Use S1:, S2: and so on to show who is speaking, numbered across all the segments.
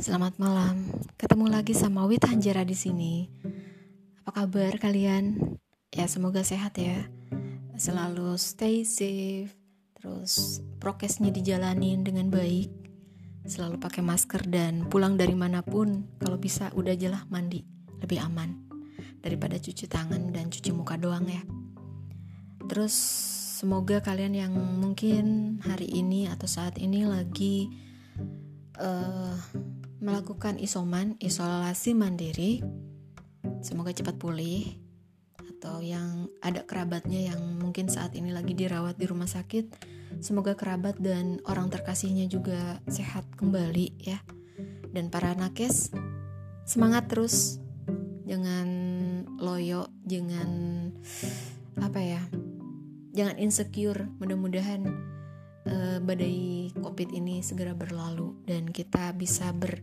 S1: selamat malam. Ketemu lagi sama Wit Hanjara di sini. Apa kabar kalian? Ya, semoga sehat ya. Selalu stay safe. Terus prokesnya dijalanin dengan baik. Selalu pakai masker dan pulang dari mana pun kalau bisa udah jelah mandi. Lebih aman daripada cuci tangan dan cuci muka doang ya. Terus semoga kalian yang mungkin hari ini atau saat ini lagi uh, melakukan isoman, isolasi mandiri, semoga cepat pulih. Atau yang ada kerabatnya yang mungkin saat ini lagi dirawat di rumah sakit, semoga kerabat dan orang terkasihnya juga sehat kembali ya. Dan para nakes, semangat terus, jangan loyo, jangan apa ya, jangan insecure. Mudah-mudahan uh, badai covid ini segera berlalu dan kita bisa ber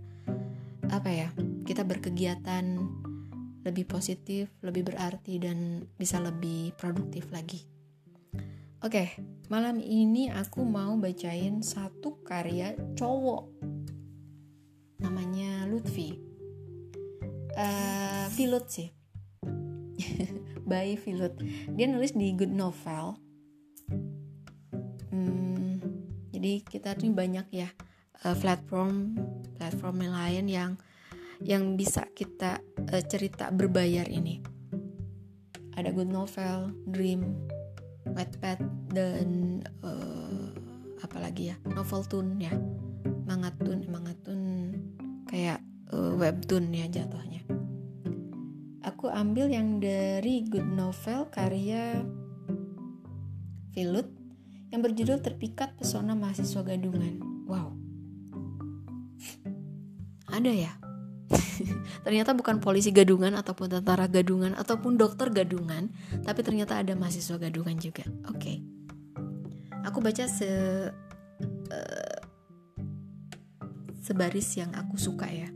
S1: apa ya kita berkegiatan lebih positif lebih berarti dan bisa lebih produktif lagi. Oke okay, malam ini aku mau bacain satu karya cowok. Namanya Lutfi. Uh, Filut sih. By Filut dia nulis di Good Novel jadi kita tuh banyak ya uh, platform platform lain yang yang bisa kita uh, cerita berbayar ini. Ada good novel dream Wattpad dan uh, apa lagi ya? Novel tune ya. Mangatun mangatun kayak uh, webtoon ya jatuhnya. Aku ambil yang dari good novel karya Filut yang berjudul Terpikat Pesona Mahasiswa Gadungan. Wow. Ada ya? ternyata bukan polisi gadungan ataupun tentara gadungan ataupun dokter gadungan, tapi ternyata ada mahasiswa gadungan juga. Oke. Okay. Aku baca se uh, sebaris yang aku suka ya.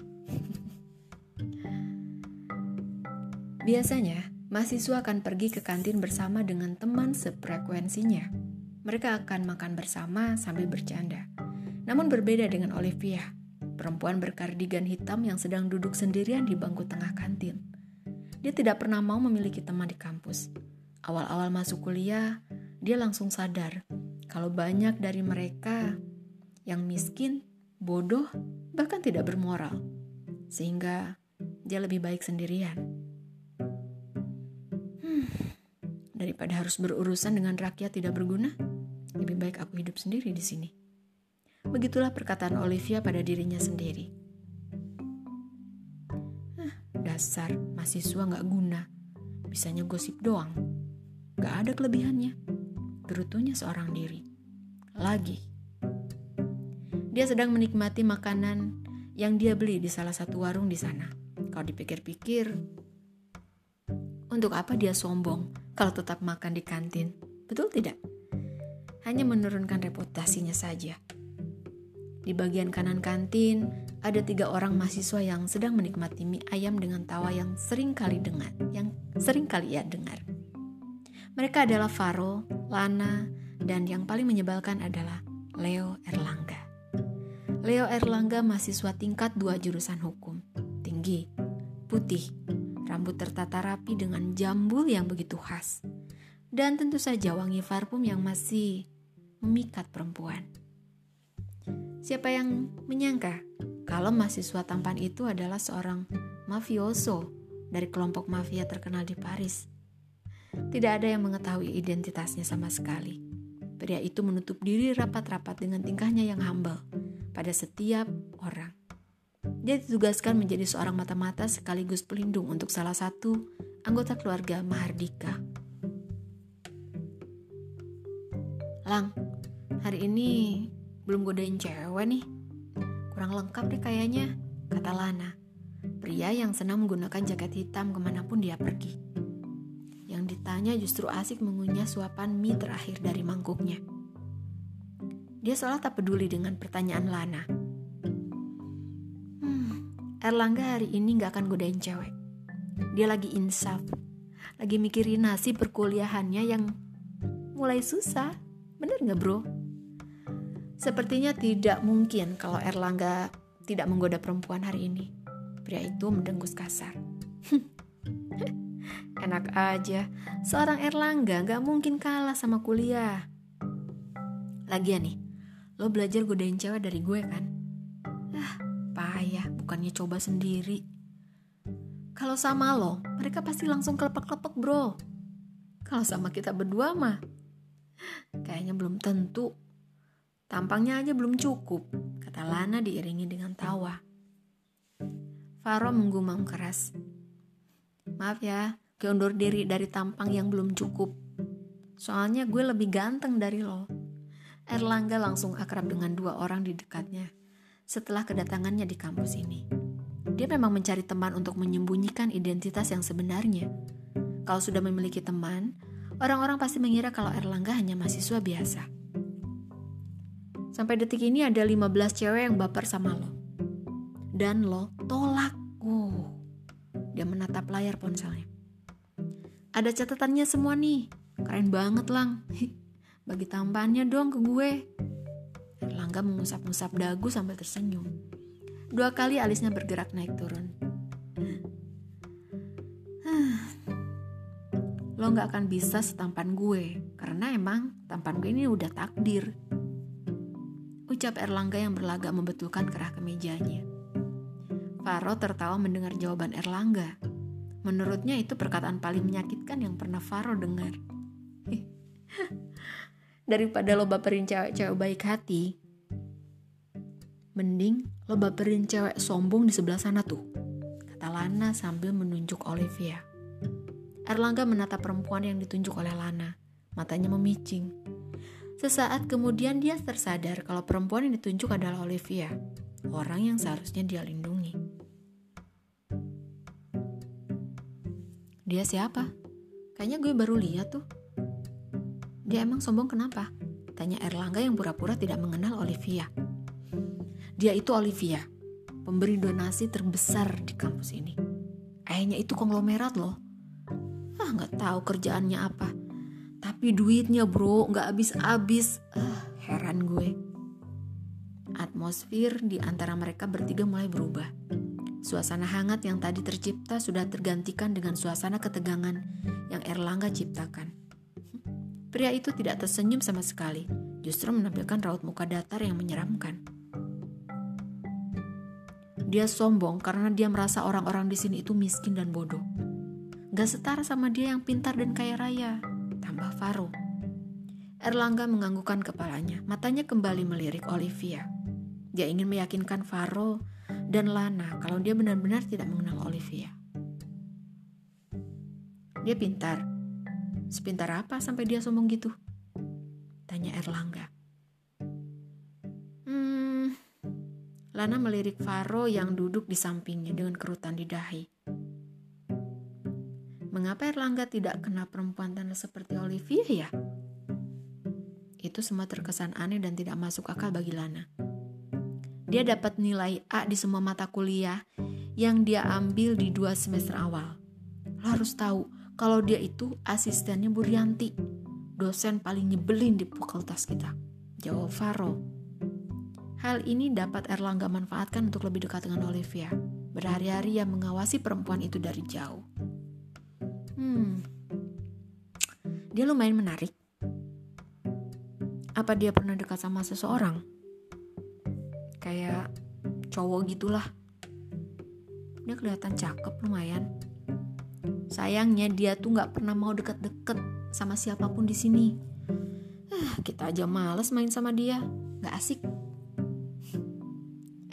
S1: Biasanya, mahasiswa akan pergi ke kantin bersama dengan teman sefrekuensinya mereka akan makan bersama sambil bercanda. Namun berbeda dengan Olivia, perempuan berkardigan hitam yang sedang duduk sendirian di bangku tengah kantin. Dia tidak pernah mau memiliki teman di kampus. Awal-awal masuk kuliah, dia langsung sadar kalau banyak dari mereka yang miskin, bodoh, bahkan tidak bermoral. Sehingga dia lebih baik sendirian. Daripada harus berurusan dengan rakyat tidak berguna, lebih baik aku hidup sendiri di sini. Begitulah perkataan Olivia pada dirinya sendiri. Hah, dasar mahasiswa gak guna. Bisanya gosip doang. Gak ada kelebihannya. Gerutunya seorang diri. Lagi. Dia sedang menikmati makanan yang dia beli di salah satu warung di sana. Kalau dipikir-pikir, untuk apa dia sombong kalau tetap makan di kantin? Betul tidak? hanya menurunkan reputasinya saja. Di bagian kanan kantin, ada tiga orang mahasiswa yang sedang menikmati mie ayam dengan tawa yang sering kali dengar, yang sering kali ia dengar. Mereka adalah Faro, Lana, dan yang paling menyebalkan adalah Leo Erlangga. Leo Erlangga mahasiswa tingkat dua jurusan hukum, tinggi, putih, rambut tertata rapi dengan jambul yang begitu khas, dan tentu saja wangi parfum yang masih memikat perempuan. Siapa yang menyangka kalau mahasiswa tampan itu adalah seorang mafioso dari kelompok mafia terkenal di Paris? Tidak ada yang mengetahui identitasnya sama sekali. Pria itu menutup diri rapat-rapat dengan tingkahnya yang humble pada setiap. Dia ditugaskan menjadi seorang mata-mata sekaligus pelindung untuk salah satu anggota keluarga Mahardika. Lang, hari ini belum godain cewek nih. Kurang lengkap deh kayaknya, kata Lana. Pria yang senang menggunakan jaket hitam ke mana pun dia pergi. Yang ditanya justru asik mengunyah suapan mie terakhir dari mangkuknya. Dia seolah tak peduli dengan pertanyaan Lana. Erlangga hari ini gak akan godain cewek. Dia lagi insaf, lagi mikirin nasib perkuliahannya yang mulai susah. Bener gak bro? Sepertinya tidak mungkin kalau Erlangga tidak menggoda perempuan hari ini. Pria itu mendengus kasar. Enak aja, seorang Erlangga gak mungkin kalah sama kuliah. Lagian nih, lo belajar godain cewek dari gue kan? Ah, payah, bukannya coba sendiri. Kalau sama lo, mereka pasti langsung kelepek-kelepek bro. Kalau sama kita berdua mah, kayaknya belum tentu. Tampangnya aja belum cukup, kata Lana diiringi dengan tawa. Faro menggumam keras. Maaf ya, gue undur diri dari tampang yang belum cukup. Soalnya gue lebih ganteng dari lo. Erlangga langsung akrab dengan dua orang di dekatnya setelah kedatangannya di kampus ini. Dia memang mencari teman untuk menyembunyikan identitas yang sebenarnya. Kalau sudah memiliki teman, orang-orang pasti mengira kalau Erlangga hanya mahasiswa biasa. Sampai detik ini ada 15 cewek yang baper sama lo. Dan lo tolak. Uh, dia menatap layar ponselnya. Ada catatannya semua nih. Keren banget, Lang. Bagi tambahannya dong ke gue. Erlangga mengusap-usap dagu sambil tersenyum. Dua kali alisnya bergerak naik turun. Lo gak akan bisa setampan gue, karena emang tampan gue ini udah takdir. Ucap Erlangga yang berlagak membetulkan kerah kemejanya. Faro tertawa mendengar jawaban Erlangga. Menurutnya itu perkataan paling menyakitkan yang pernah Faro dengar. daripada lo baperin cewek-cewek baik hati, mending lo baperin cewek sombong di sebelah sana tuh, kata Lana sambil menunjuk Olivia. Erlangga menatap perempuan yang ditunjuk oleh Lana, matanya memicing. Sesaat kemudian dia tersadar kalau perempuan yang ditunjuk adalah Olivia, orang yang seharusnya dia lindungi. Dia siapa? Kayaknya gue baru lihat tuh. Dia emang sombong kenapa? Tanya Erlangga yang pura-pura tidak mengenal Olivia. Dia itu Olivia, pemberi donasi terbesar di kampus ini. Ayahnya itu konglomerat loh. Ah nggak tahu kerjaannya apa. Tapi duitnya bro nggak habis-habis. Ah, heran gue. Atmosfer di antara mereka bertiga mulai berubah. Suasana hangat yang tadi tercipta sudah tergantikan dengan suasana ketegangan yang Erlangga ciptakan. Pria itu tidak tersenyum sama sekali, justru menampilkan raut muka datar yang menyeramkan. Dia sombong karena dia merasa orang-orang di sini itu miskin dan bodoh. Gak setara sama dia yang pintar dan kaya raya, tambah Faro. Erlangga menganggukkan kepalanya, matanya kembali melirik Olivia. Dia ingin meyakinkan Faro dan Lana kalau dia benar-benar tidak mengenal Olivia. Dia pintar, Sepintar apa sampai dia sombong gitu? Tanya Erlangga. Lana melirik Faro yang duduk di sampingnya dengan kerutan di dahi. Mengapa Erlangga tidak kena perempuan tanda seperti Olivia ya? Itu semua terkesan aneh dan tidak masuk akal bagi Lana. Dia dapat nilai A di semua mata kuliah yang dia ambil di dua semester awal. Lo harus tahu, kalau dia itu asistennya Bu Rianti, dosen paling nyebelin di fakultas kita. Jawab Faro. Hal ini dapat Erlangga manfaatkan untuk lebih dekat dengan Olivia. Berhari-hari ia mengawasi perempuan itu dari jauh. Hmm, dia lumayan menarik. Apa dia pernah dekat sama seseorang? Kayak cowok gitulah. Dia kelihatan cakep lumayan. Sayangnya dia tuh nggak pernah mau deket-deket sama siapa pun di sini. Ah, kita aja males main sama dia, nggak asik.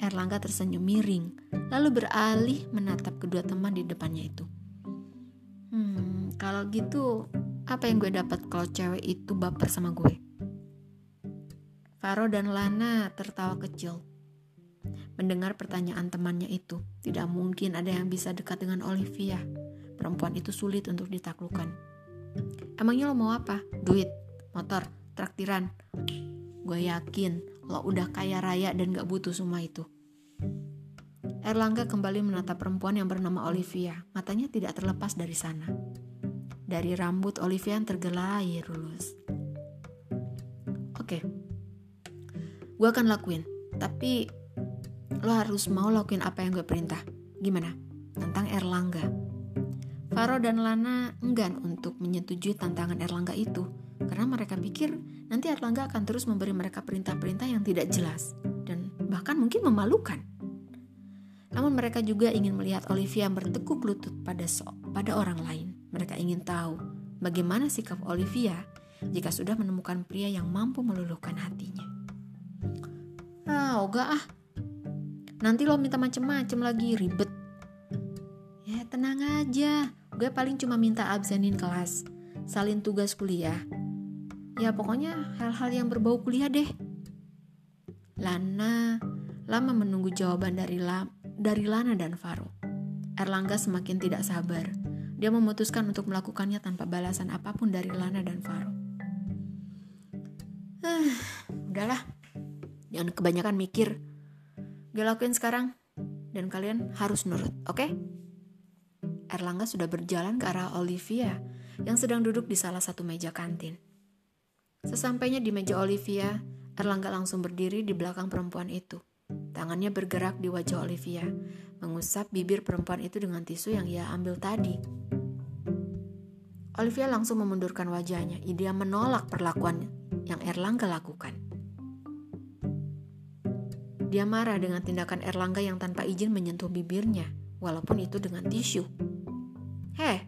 S1: Erlangga tersenyum miring, lalu beralih menatap kedua teman di depannya itu. Hmm, kalau gitu, apa yang gue dapat kalau cewek itu baper sama gue? Faro dan Lana tertawa kecil. Mendengar pertanyaan temannya itu, tidak mungkin ada yang bisa dekat dengan Olivia perempuan itu sulit untuk ditaklukkan. Emangnya lo mau apa? Duit, motor, traktiran. Gue yakin lo udah kaya raya dan gak butuh semua itu. Erlangga kembali menatap perempuan yang bernama Olivia. Matanya tidak terlepas dari sana. Dari rambut Olivia yang tergelai lulus. Oke, gue akan lakuin. Tapi lo harus mau lakuin apa yang gue perintah. Gimana? Tentang Erlangga. Faro dan Lana enggan untuk menyetujui tantangan Erlangga itu karena mereka pikir nanti Erlangga akan terus memberi mereka perintah-perintah yang tidak jelas dan bahkan mungkin memalukan. Namun mereka juga ingin melihat Olivia bertekuk lutut pada so pada orang lain. Mereka ingin tahu bagaimana sikap Olivia jika sudah menemukan pria yang mampu meluluhkan hatinya. Ah, oga ah, Nanti lo minta macem-macem lagi, ribet. Ya tenang aja, gue paling cuma minta absenin kelas, salin tugas kuliah. Ya pokoknya hal-hal yang berbau kuliah deh. Lana lama menunggu jawaban dari La, dari Lana dan Faro. Erlangga semakin tidak sabar. Dia memutuskan untuk melakukannya tanpa balasan apa pun dari Lana dan Faro. Ah, udahlah. Jangan kebanyakan mikir Gue lakuin sekarang dan kalian harus nurut, oke? Okay? Erlangga sudah berjalan ke arah Olivia yang sedang duduk di salah satu meja kantin. Sesampainya di meja Olivia, Erlangga langsung berdiri di belakang perempuan itu. Tangannya bergerak di wajah Olivia, mengusap bibir perempuan itu dengan tisu yang ia ambil tadi. Olivia langsung memundurkan wajahnya. Dia menolak perlakuan yang Erlangga lakukan. Dia marah dengan tindakan Erlangga yang tanpa izin menyentuh bibirnya, walaupun itu dengan tisu. Heh,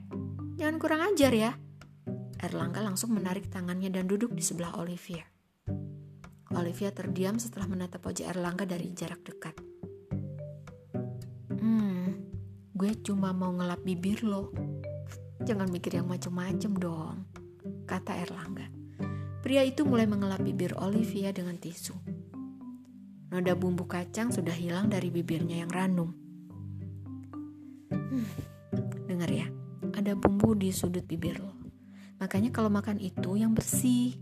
S1: jangan kurang ajar ya. Erlangga langsung menarik tangannya dan duduk di sebelah Olivia. Olivia terdiam setelah menatap wajah Erlangga dari jarak dekat. Hmm, gue cuma mau ngelap bibir lo. Jangan mikir yang macem-macem dong, kata Erlangga. Pria itu mulai mengelap bibir Olivia dengan tisu. Noda bumbu kacang sudah hilang dari bibirnya yang ranum. Hmm, dengar ya, ada bumbu di sudut bibir lo. Makanya kalau makan itu yang bersih.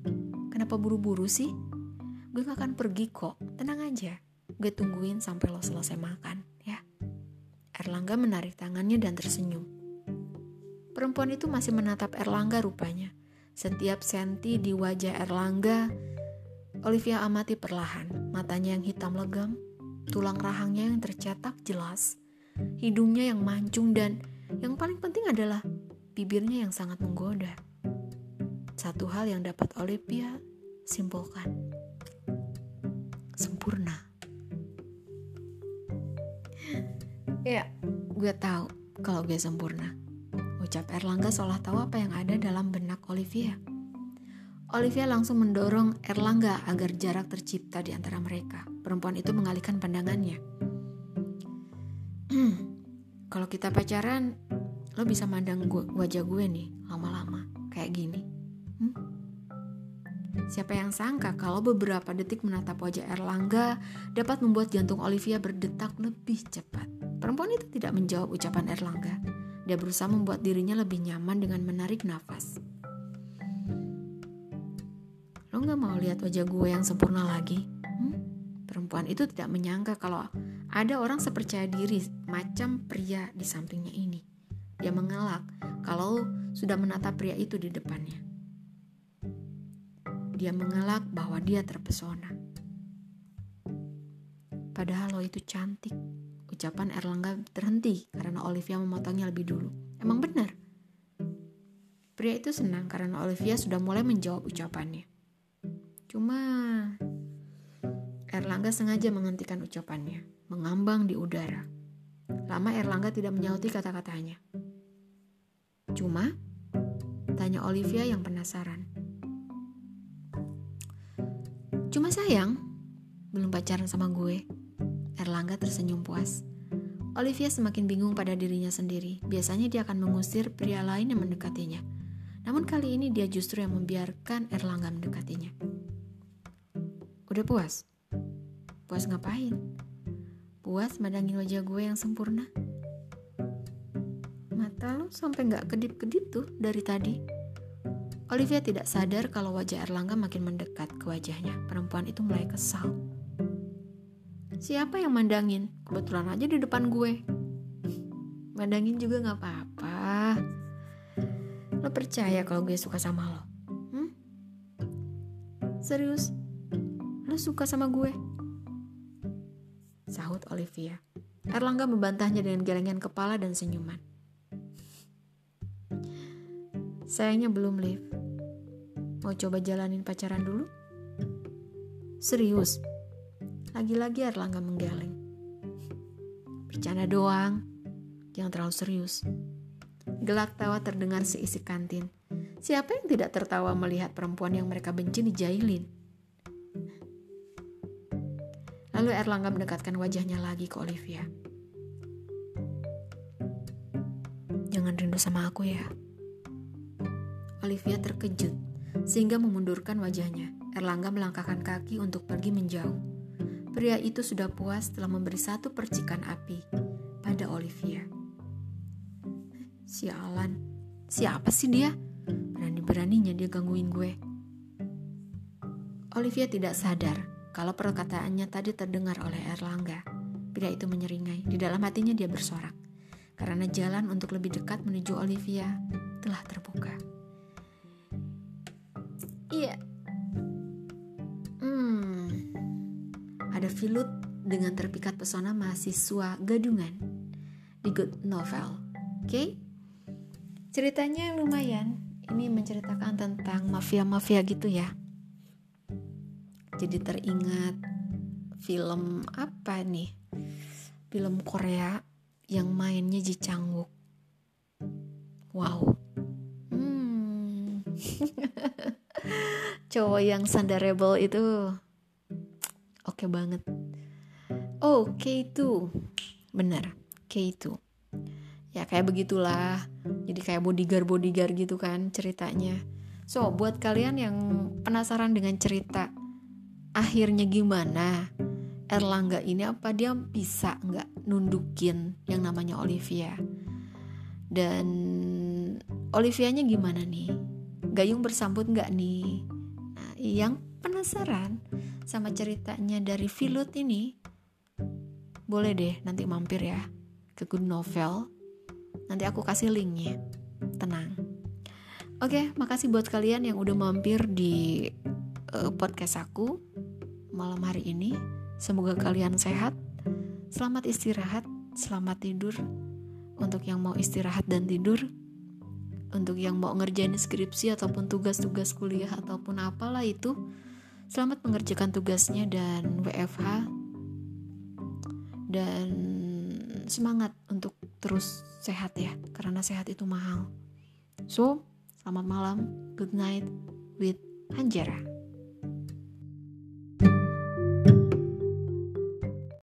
S1: Kenapa buru-buru sih? Gue gak akan pergi kok, tenang aja. Gue tungguin sampai lo selesai makan, ya. Erlangga menarik tangannya dan tersenyum. Perempuan itu masih menatap Erlangga rupanya. Setiap senti di wajah Erlangga Olivia amati perlahan, matanya yang hitam legam, tulang rahangnya yang tercetak jelas, hidungnya yang mancung dan yang paling penting adalah bibirnya yang sangat menggoda. Satu hal yang dapat Olivia simpulkan. Sempurna. Ya, gue tahu kalau gue sempurna. Ucap Erlangga seolah tahu apa yang ada dalam benak Olivia. Olivia langsung mendorong Erlangga agar jarak tercipta di antara mereka. Perempuan itu mengalihkan pandangannya. Kalau kita pacaran, lo bisa mandang gua, wajah gue nih lama-lama kayak gini. Siapa yang sangka kalau beberapa detik menatap wajah Erlangga dapat membuat jantung Olivia berdetak lebih cepat. Perempuan itu tidak menjawab ucapan Erlangga. Dia berusaha membuat dirinya lebih nyaman dengan menarik nafas. Lo gak mau lihat wajah gue yang sempurna lagi? Hmm? Perempuan itu tidak menyangka kalau ada orang sepercaya diri macam pria di sampingnya ini. Dia mengelak kalau sudah menatap pria itu di depannya. Dia mengelak bahwa dia terpesona. Padahal lo itu cantik. Ucapan Erlangga terhenti karena Olivia memotongnya lebih dulu. Emang benar? Pria itu senang karena Olivia sudah mulai menjawab ucapannya. Cuma Erlangga sengaja menghentikan ucapannya, mengambang di udara. Lama Erlangga tidak menyauti kata-katanya. Cuma, tanya Olivia yang penasaran. Cuma sayang, belum pacaran sama gue. Erlangga tersenyum puas. Olivia semakin bingung pada dirinya sendiri. Biasanya dia akan mengusir pria lain yang mendekatinya. Namun kali ini dia justru yang membiarkan Erlangga mendekatinya. Udah puas? Puas ngapain? Puas mandangin wajah gue yang sempurna? Mata lo sampai gak kedip-kedip tuh dari tadi. Olivia tidak sadar kalau wajah Erlangga makin mendekat ke wajahnya. Perempuan itu mulai kesal. Siapa yang mandangin? Kebetulan aja di depan gue. Mandangin juga gak apa-apa. Lo percaya kalau gue suka sama lo? Hmm? Serius? lo suka sama gue? sahut Olivia. Erlangga membantahnya dengan gelengan kepala dan senyuman. Sayangnya belum, Liv. Mau coba jalanin pacaran dulu? Serius? Lagi-lagi Erlangga menggeleng. Bercanda doang, jangan terlalu serius. Gelak tawa terdengar seisi kantin. Siapa yang tidak tertawa melihat perempuan yang mereka benci dijailin? Lalu Erlangga mendekatkan wajahnya lagi ke Olivia. Jangan rindu sama aku ya. Olivia terkejut sehingga memundurkan wajahnya. Erlangga melangkahkan kaki untuk pergi menjauh. Pria itu sudah puas telah memberi satu percikan api pada Olivia. Sialan, siapa sih dia? Berani-beraninya dia gangguin gue. Olivia tidak sadar kalau perkataannya tadi terdengar oleh Erlangga. Pria itu menyeringai. Di dalam hatinya dia bersorak. Karena jalan untuk lebih dekat menuju Olivia telah terbuka. Iya. Hmm. Ada filut dengan terpikat pesona mahasiswa gadungan di Good Novel. Oke? Okay? Ceritanya lumayan. Ini menceritakan tentang mafia-mafia gitu ya jadi teringat film apa nih film Korea yang mainnya Ji Chang Wook wow hmm. cowok yang sandarable itu oke okay banget. Oh K2 bener K2 ya kayak begitulah. Jadi kayak bodyguard bodyguard gitu kan ceritanya. So buat kalian yang penasaran dengan cerita akhirnya gimana Erlangga ini apa dia bisa nggak nundukin yang namanya Olivia? Dan Olivianya gimana nih Gayung bersambut nggak nih? Nah, yang penasaran sama ceritanya dari Filut ini boleh deh nanti mampir ya ke Good Novel. Nanti aku kasih linknya. Tenang. Oke makasih buat kalian yang udah mampir di uh, podcast aku malam hari ini. Semoga kalian sehat, selamat istirahat, selamat tidur. Untuk yang mau istirahat dan tidur, untuk yang mau ngerjain skripsi ataupun tugas-tugas kuliah ataupun apalah itu, selamat mengerjakan tugasnya dan WFH dan semangat untuk terus sehat ya, karena sehat itu mahal. So, selamat malam, good night with Hanjara.